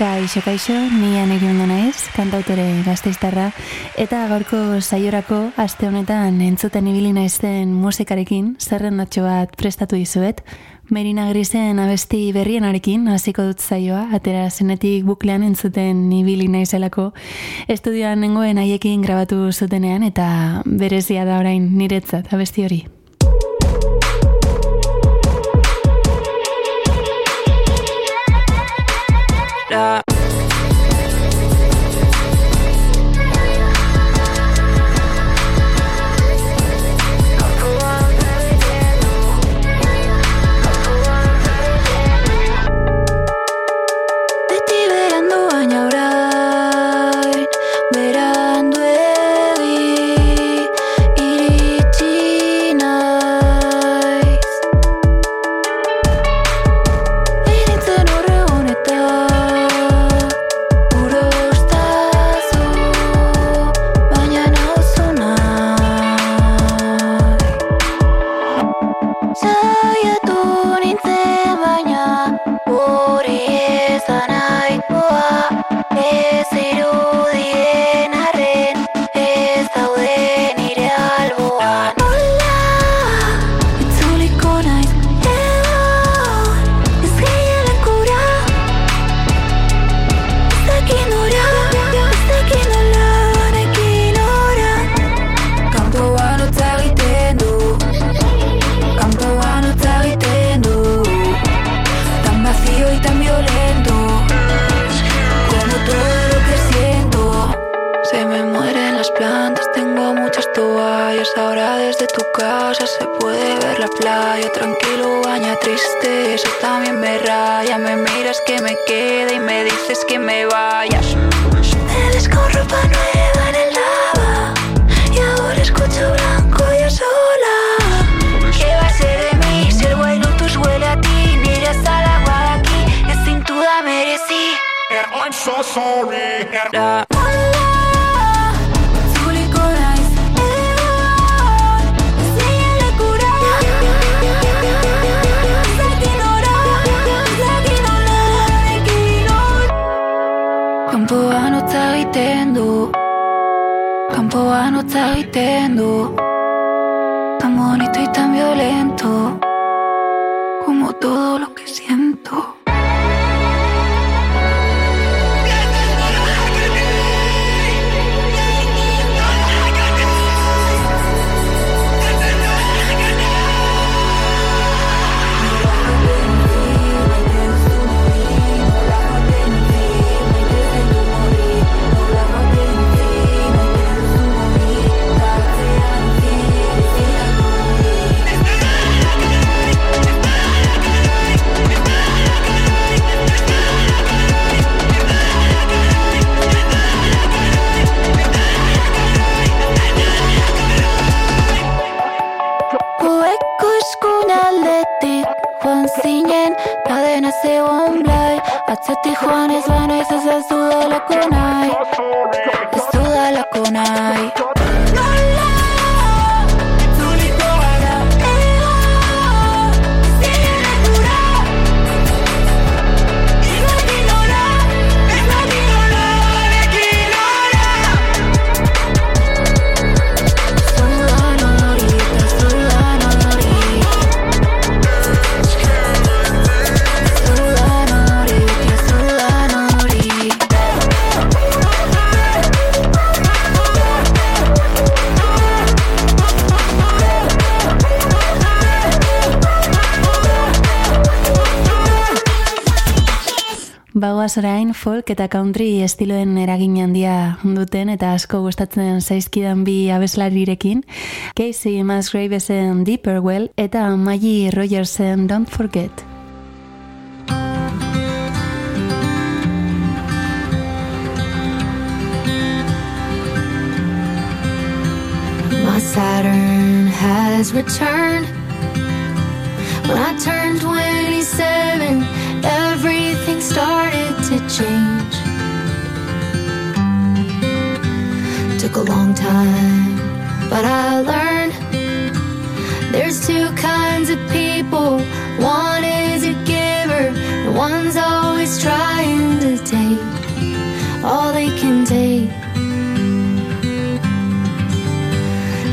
Kaixo, kaixo, ni ondo naiz, kantautore gazteiztarra, eta gaurko saiorako aste honetan entzuten ibili naizen musikarekin, zerrendatxo bat prestatu dizuet, Merina Grisen abesti berrienarekin hasiko dut zaioa, atera zenetik buklean entzuten ibili naizelako, estudioan nengoen haiekin grabatu zutenean, eta berezia da orain niretzat abesti hori. Yeah. Bagoaz orain folk eta country estiloen eragin handia duten eta asko gustatzen zaizkidan bi abeslarirekin. Casey Musgravesen Deeper Well eta Maggie Rogersen Don't Forget. My Saturn has returned When I turned change. Took a long time, but I learned there's two kinds of people. One is a giver, and one's always trying to take all they can take.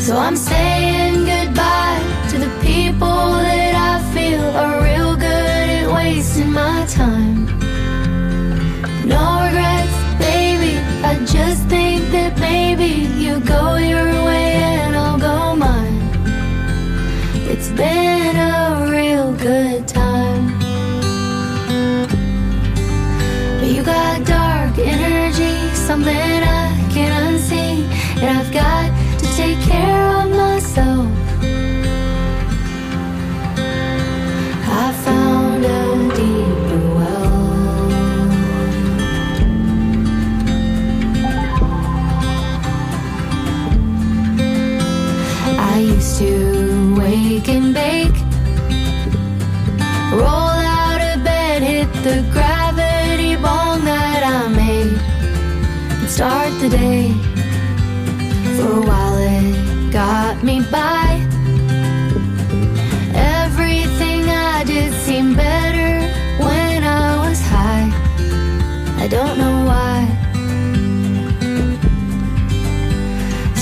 So I'm saying goodbye to the people that. Baby, you go your way and I'll go mine. It's been a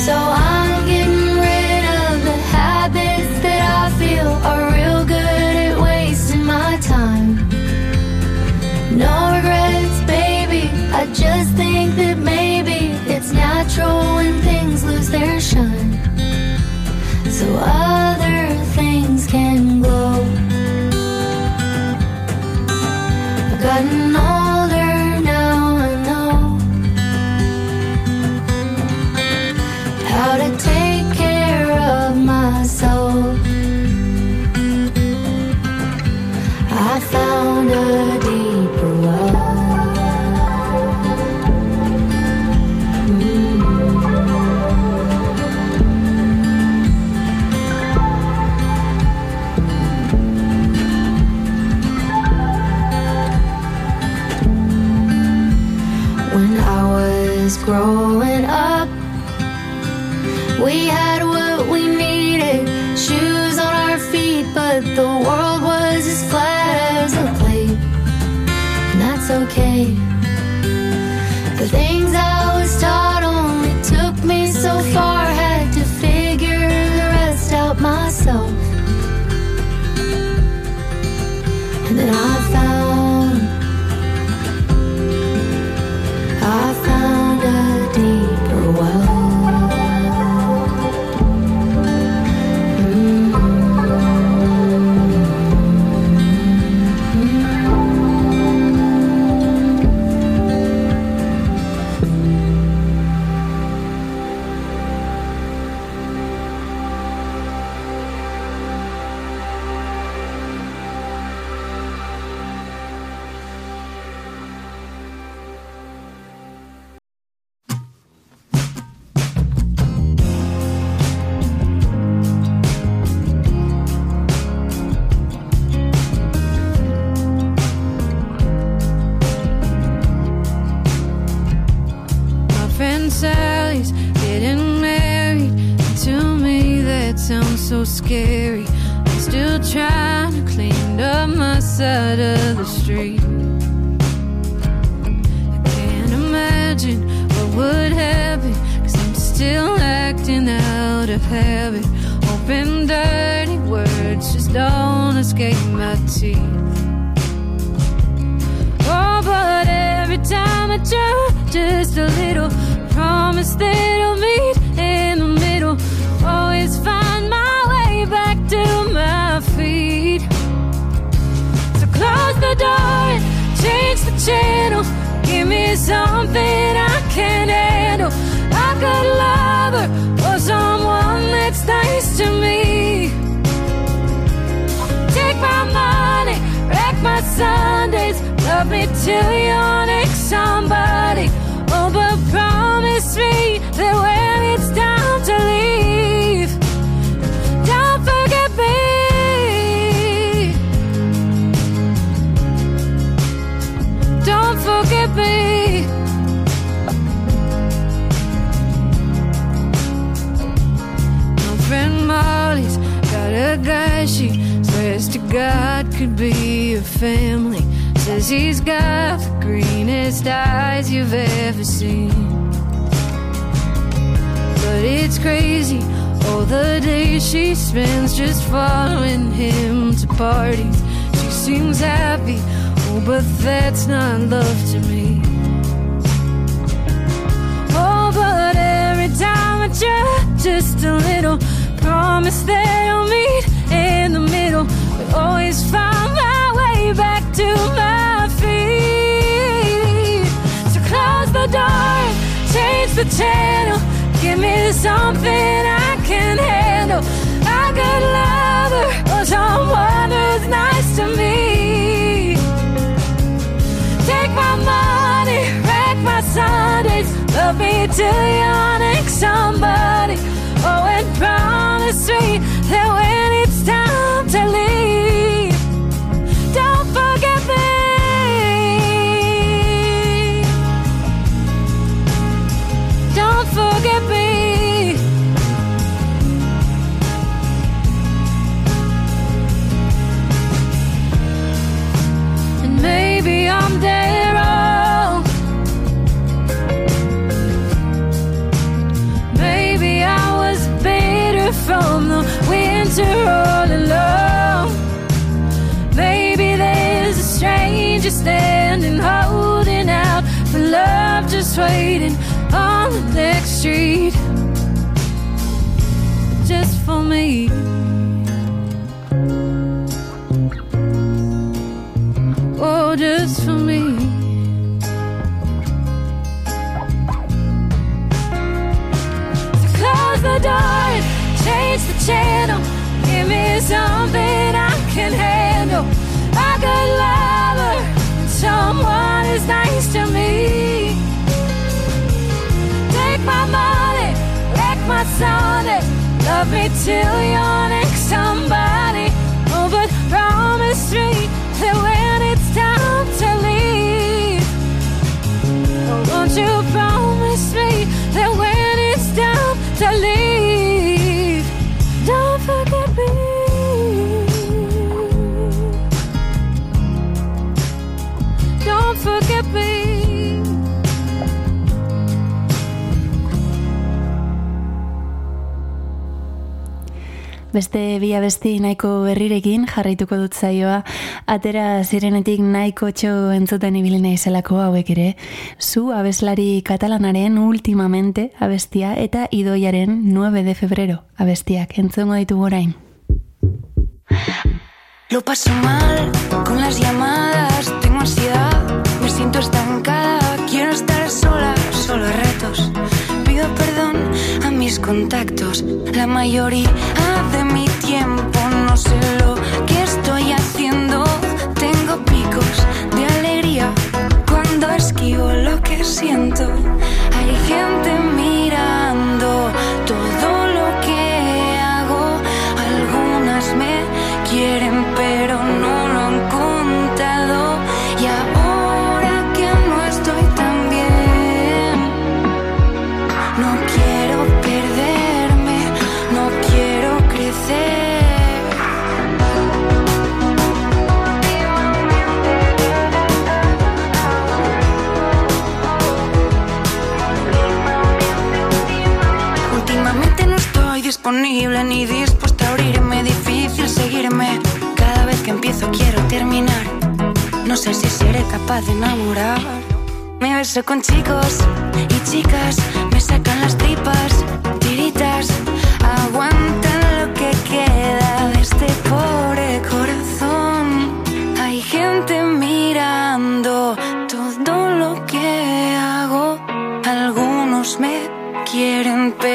so I God could be your family. Says he's got the greenest eyes you've ever seen. But it's crazy, all the days she spends just following him to parties. She seems happy, oh, but that's not love to me. Oh, but every time I try, just a little promise they'll meet always find my way back to my feet. So close the door, change the channel, give me something I can handle. I could love her or someone who's nice to me. Take my money, wreck my Sundays, love me till you're next somebody. Oh, and promise me that when it's time to leave, something I can handle. I could love her, someone is nice to me. Take my money, wreck my Sunday, love me till you're next somebody. Beste bi abesti nahiko berrirekin jarraituko dut zaioa, atera zirenetik nahiko txo entzuten ibili naizelako hauek ere, zu abeslari katalanaren ultimamente abestia eta idoiaren 9 de febrero abestiak. Entzongo ditugu orain. Lo paso mal con las llamadas, mis contactos, la mayoría de mi tiempo no sé lo que estoy haciendo. Tengo picos de alegría cuando esquivo lo que siento. Hay gente mirando todo ni dispuesta a abrirme, difícil seguirme. Cada vez que empiezo quiero terminar. No sé si seré capaz de enamorar. Me beso con chicos y chicas, me sacan las tripas, tiritas, aguantan lo que queda de este pobre corazón. Hay gente mirando todo lo que hago. Algunos me quieren pero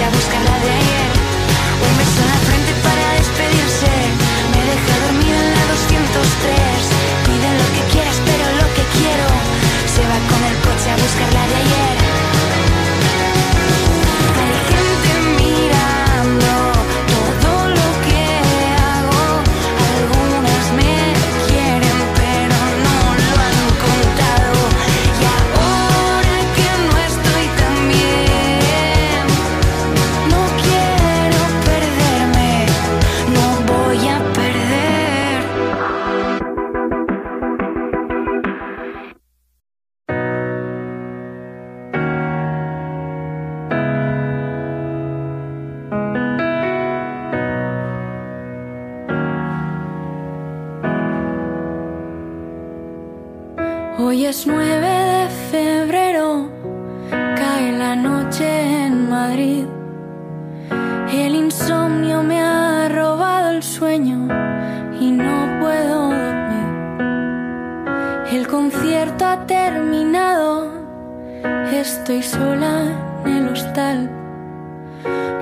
a buscar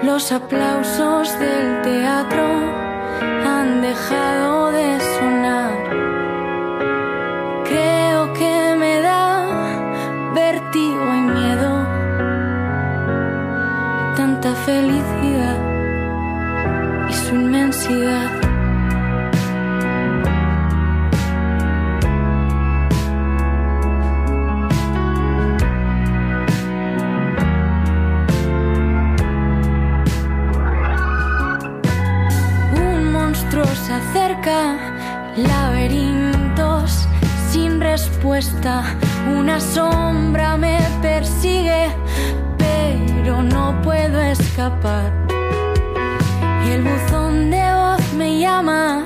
Los aplausos del teatro han dejado de sonar. Creo que me da vértigo y miedo. Tanta felicidad y su inmensidad. laberintos sin respuesta, una sombra me persigue, pero no puedo escapar. Y el buzón de voz me llama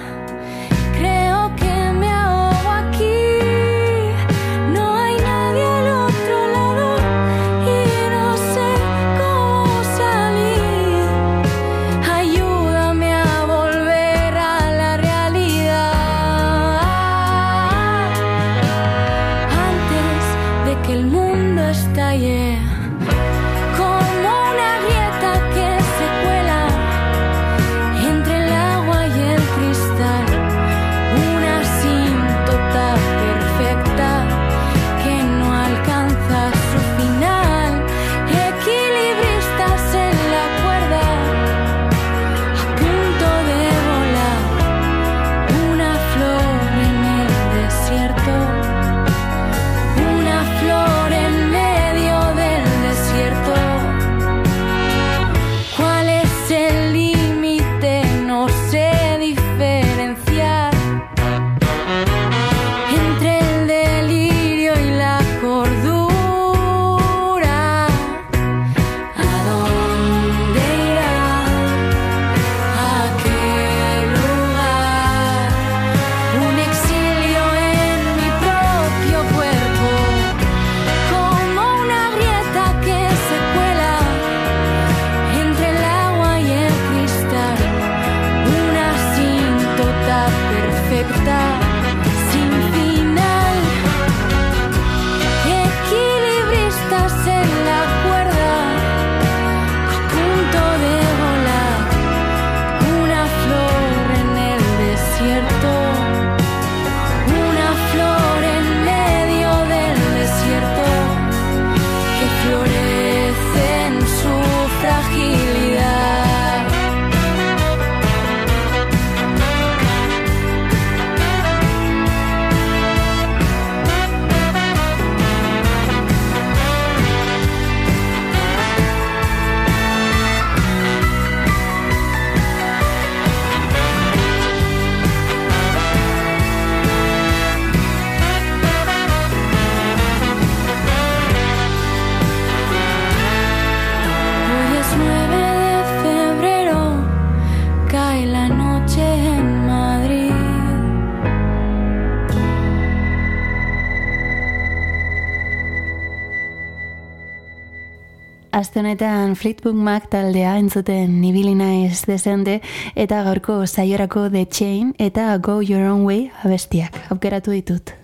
Aste honetan Fleetwood Mac taldea entzuten nibili naiz desente eta gaurko saiorako The Chain eta Go Your Own Way abestiak aukeratu ditut.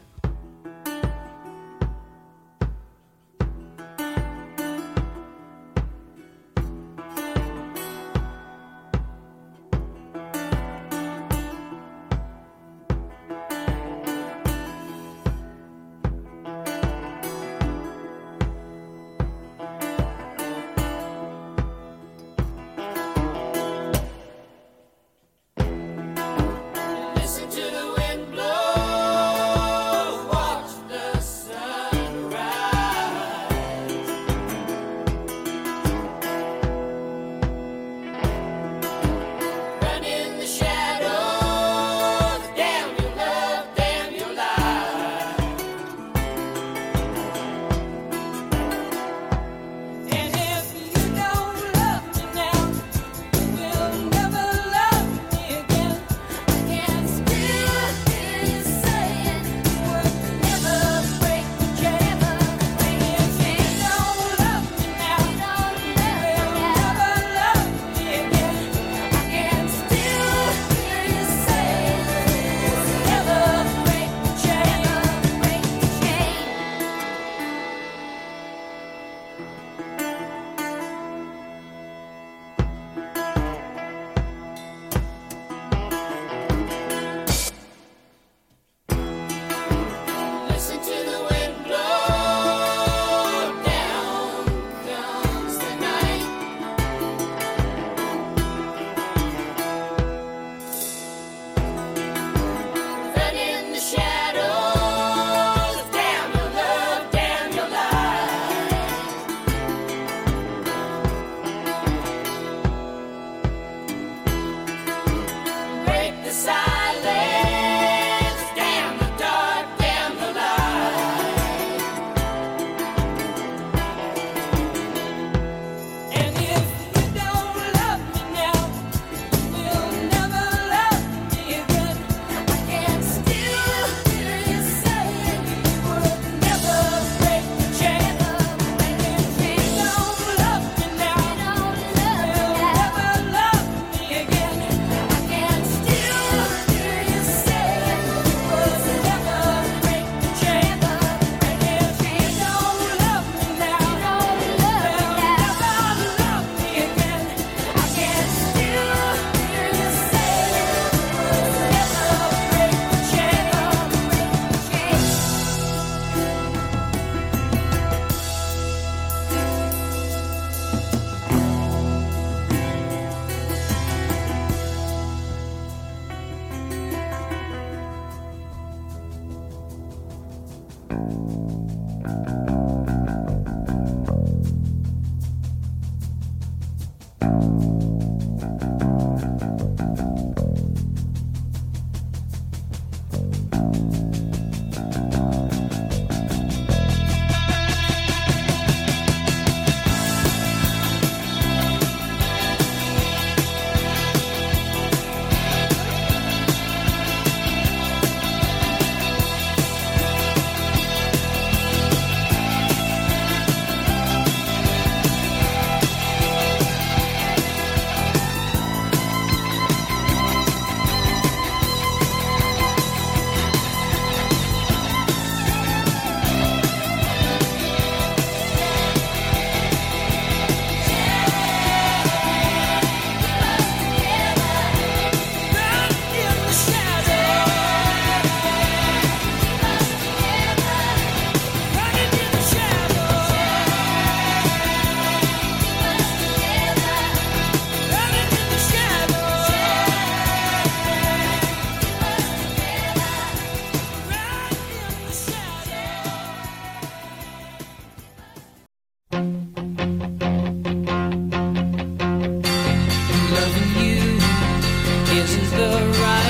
is the right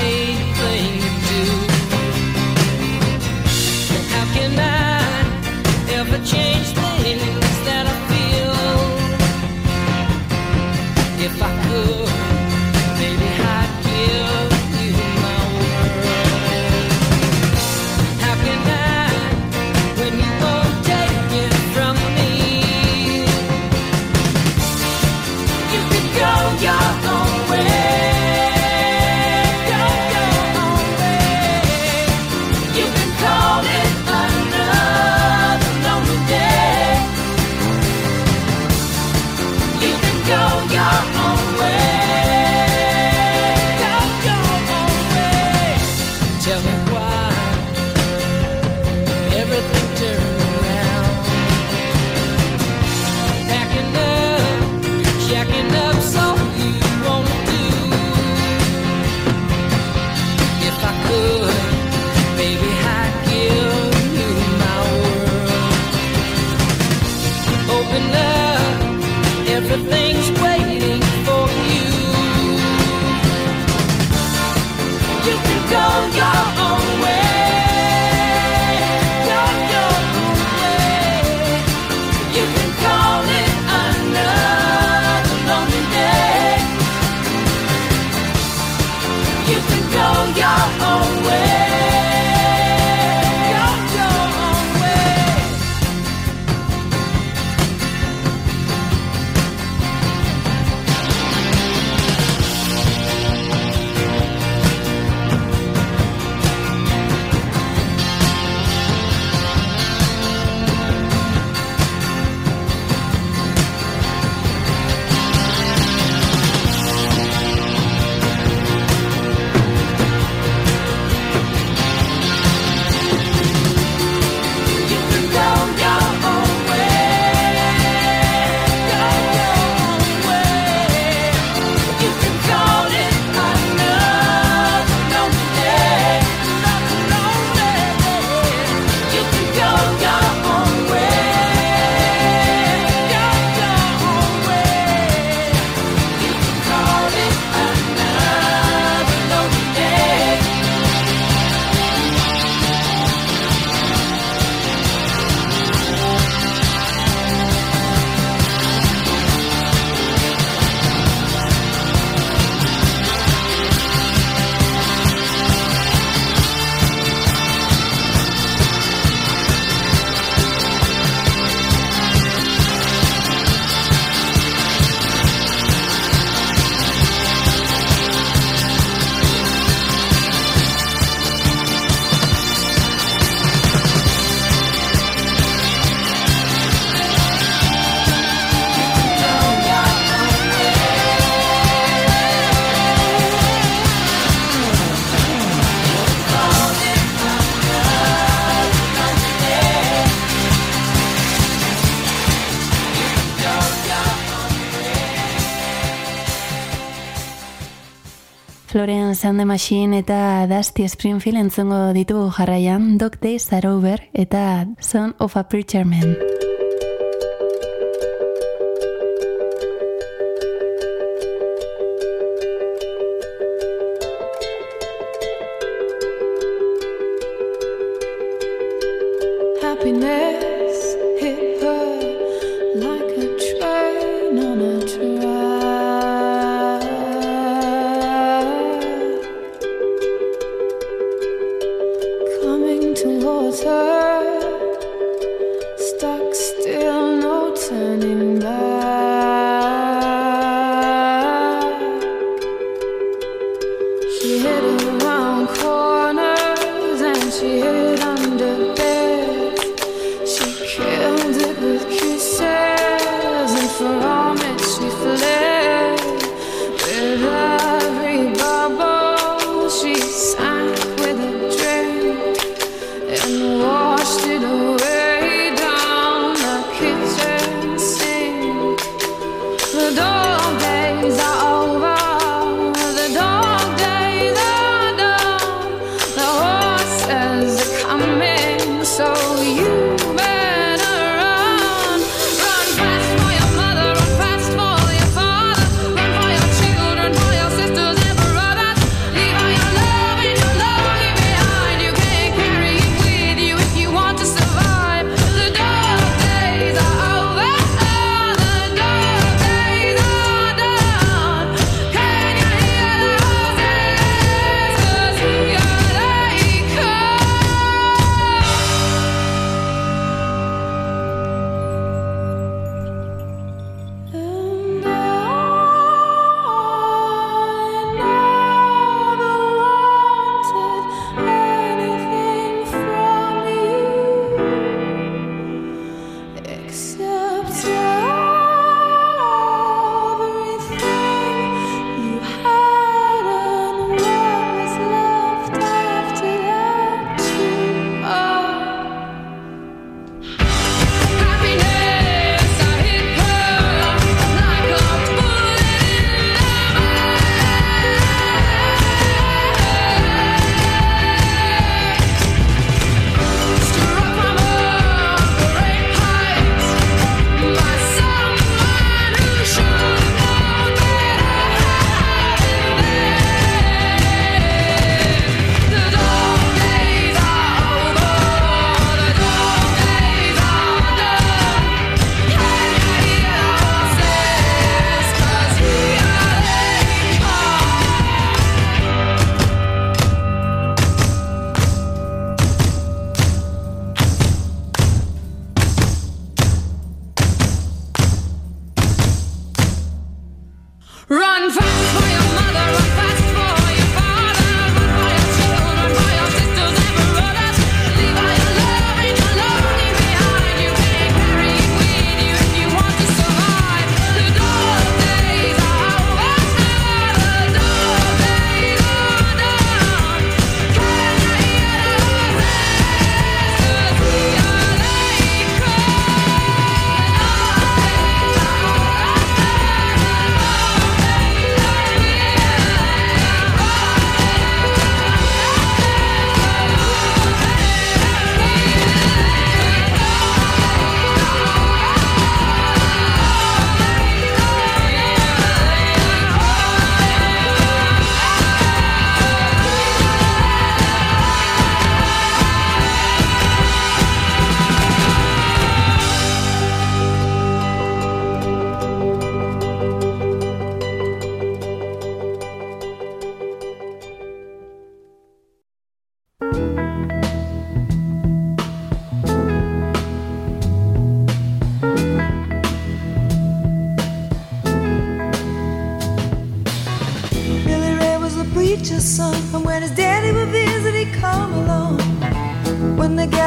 Baina Sound Machine eta Dusty Springfield entzongo ditugu jarraian Dog Days Are Over eta Son of a Preacher Man.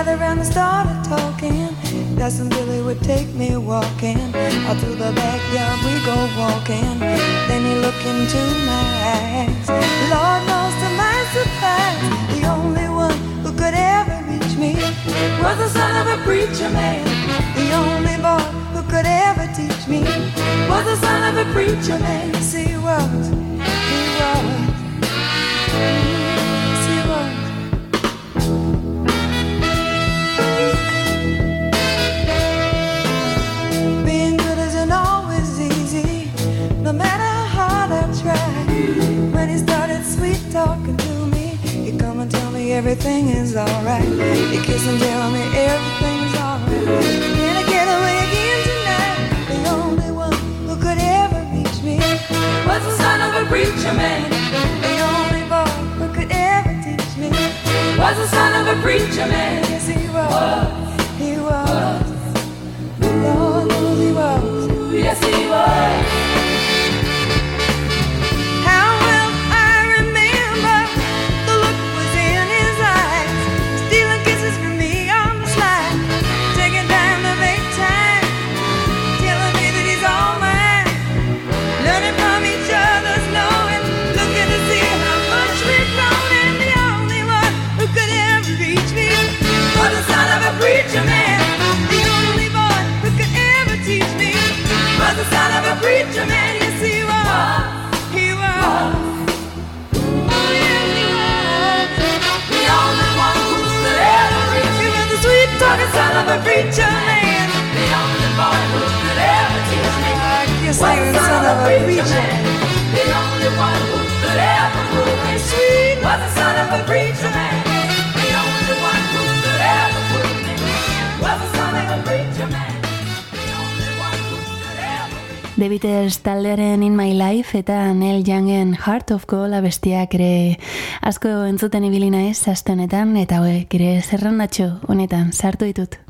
Gathered round and started talking. Cousin Billy would take me walking. Out through the backyard we go walking. Then he looked into my eyes. Lord knows to my surprise, the only one who could ever reach me was the son of a preacher man. The only boy who could ever teach me was the son of a preacher man. See what he was. Everything is alright. You kiss and tell me everything's alright. Can I get away again tonight? The only one who could ever reach me was the son of a preacher man. The only boy who could ever teach me was the son of a preacher man. Yes, he was. He was. Lord knows he was. Yes, he was. A preacher man. The only boy who could ever teach me. I guess was the son of a preacher man. The only one who could ever prove me sweet was the son of a preacher man. The only one who could ever prove me was the son of a preacher man. The Beatles taldearen In My Life eta Neil Youngen Heart of Gold abestiak ere asko entzuten ibili naiz aste honetan eta hauek ere zerrendatxo honetan sartu ditut.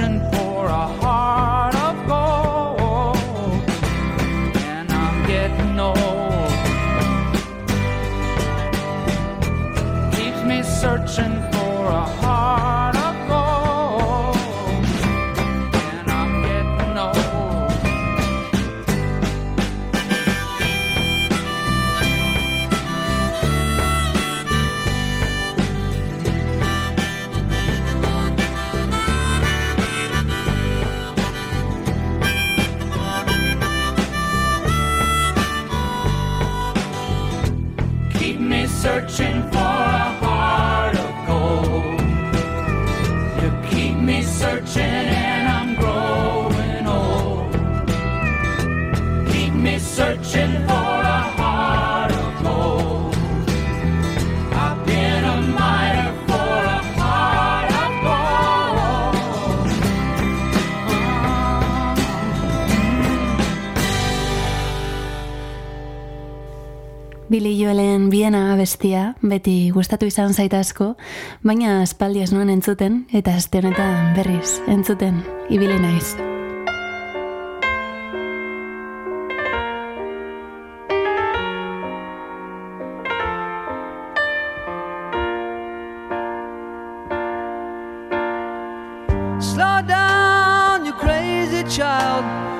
Searching Joelen biena bestia, beti gustatu izan zait asko, baina aspaldi ez nuen entzuten, eta aste honetan berriz, entzuten, ibili naiz. Slow down, you crazy child.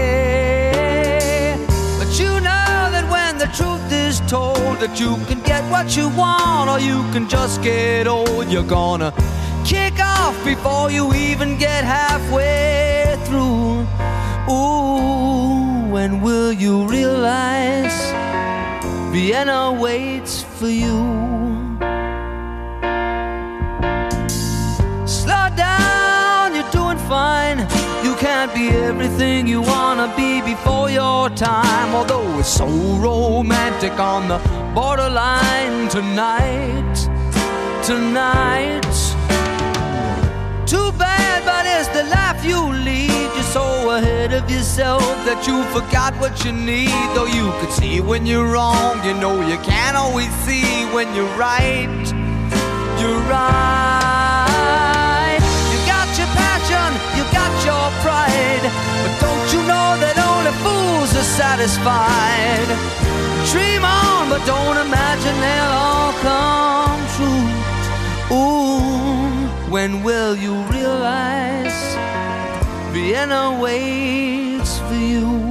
that you can get what you want or you can just get old, you're gonna kick off before you even get halfway through. Ooh, when will you realize Vienna waits for you? Slow down, you're doing fine. You can't be everything you wanna be before your time. Although it's so romantic on the borderline tonight, tonight. Too bad, but it's the life you lead. You're so ahead of yourself that you forgot what you need. Though you could see when you're wrong, you know you can't always see when you're right. You're right. You got your passion, you got your pride. But don't you know that only fools are satisfied? Dream on, but don't imagine they'll all come true. Ooh, when will you realize Vienna waits for you?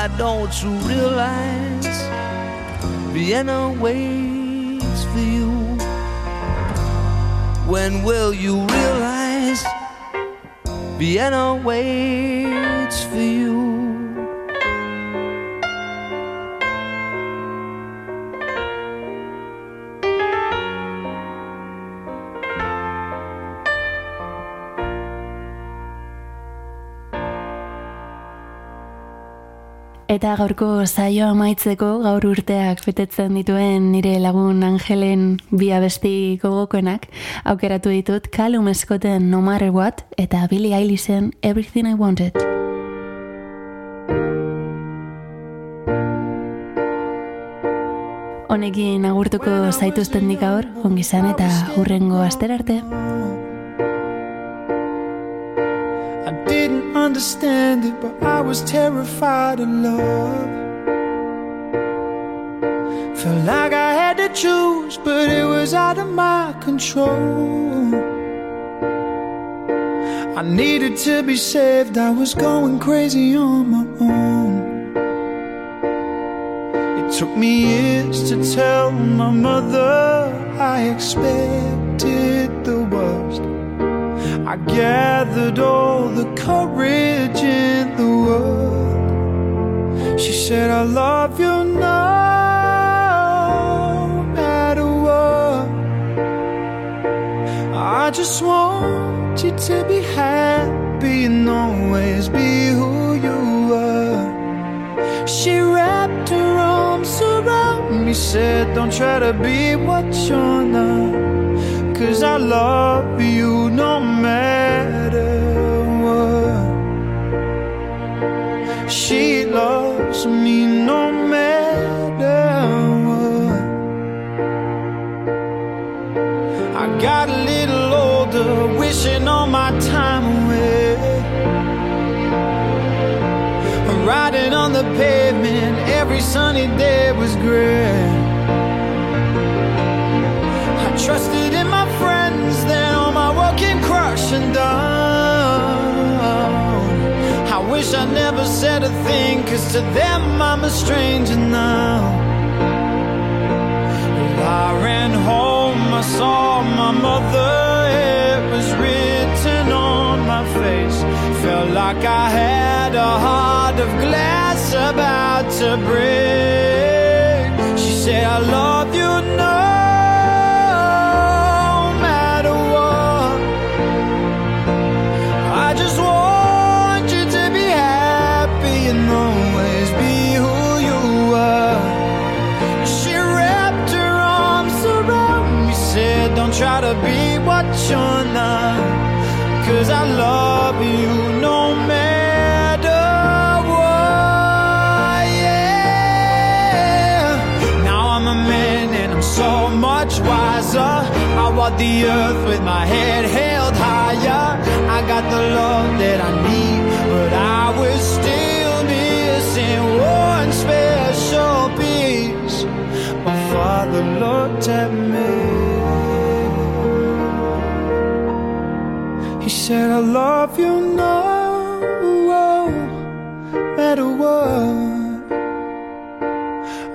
why don't you realize Vienna waits for you? When will you realize Vienna waits for you? Eta gaurko saioa amaitzeko gaur urteak betetzen dituen nire lagun Angelen bi abesti gogokoenak aukeratu ditut Callum Scotten No Matter What eta Billie Eilishen Everything I Wanted. Honekin agurtuko zaituzten dik gaur, ongi izan eta hurrengo aster arte. Understand it, but I was terrified of love. Felt like I had to choose, but it was out of my control. I needed to be saved, I was going crazy on my own. It took me years to tell my mother I expected the worst. I gathered all the courage in the world. She said, I love you no matter what. I just want you to be happy and always be who you are. She wrapped her arms around me, said, Don't try to be what you're not. Cause I love you no matter what. She loves me no matter what. I got a little older, wishing all my time away. Riding on the pavement, every sunny day was great. I trusted wish I never said a thing, cause to them I'm a stranger now. I ran home, I saw my mother, it was written on my face. Felt like I had a heart of glass about to break. She said, I love you no try to be what you're not. Cause I love you no matter what. Yeah. Now I'm a man and I'm so much wiser. I walk the earth with my head held higher. I got the love that I need, but I was still missing one special piece. My father looked at me. Said, I love you no matter oh, what.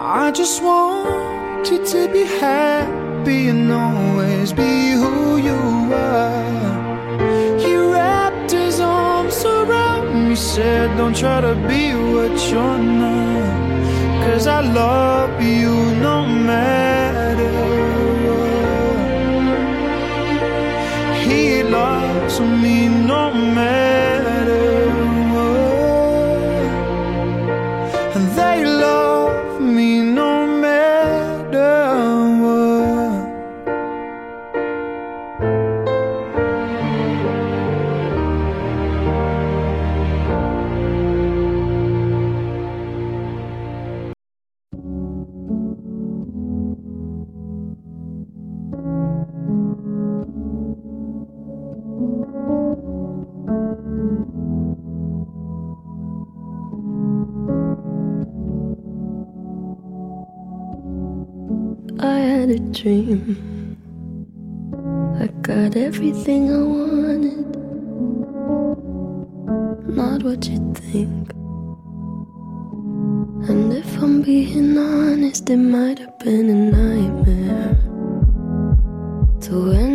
I just want you to be happy and always be who you are. He wrapped his arms around me, said, Don't try to be what you're not. Cause I love you no matter dream. I got everything I wanted. Not what you think. And if I'm being honest, it might have been a nightmare to anyone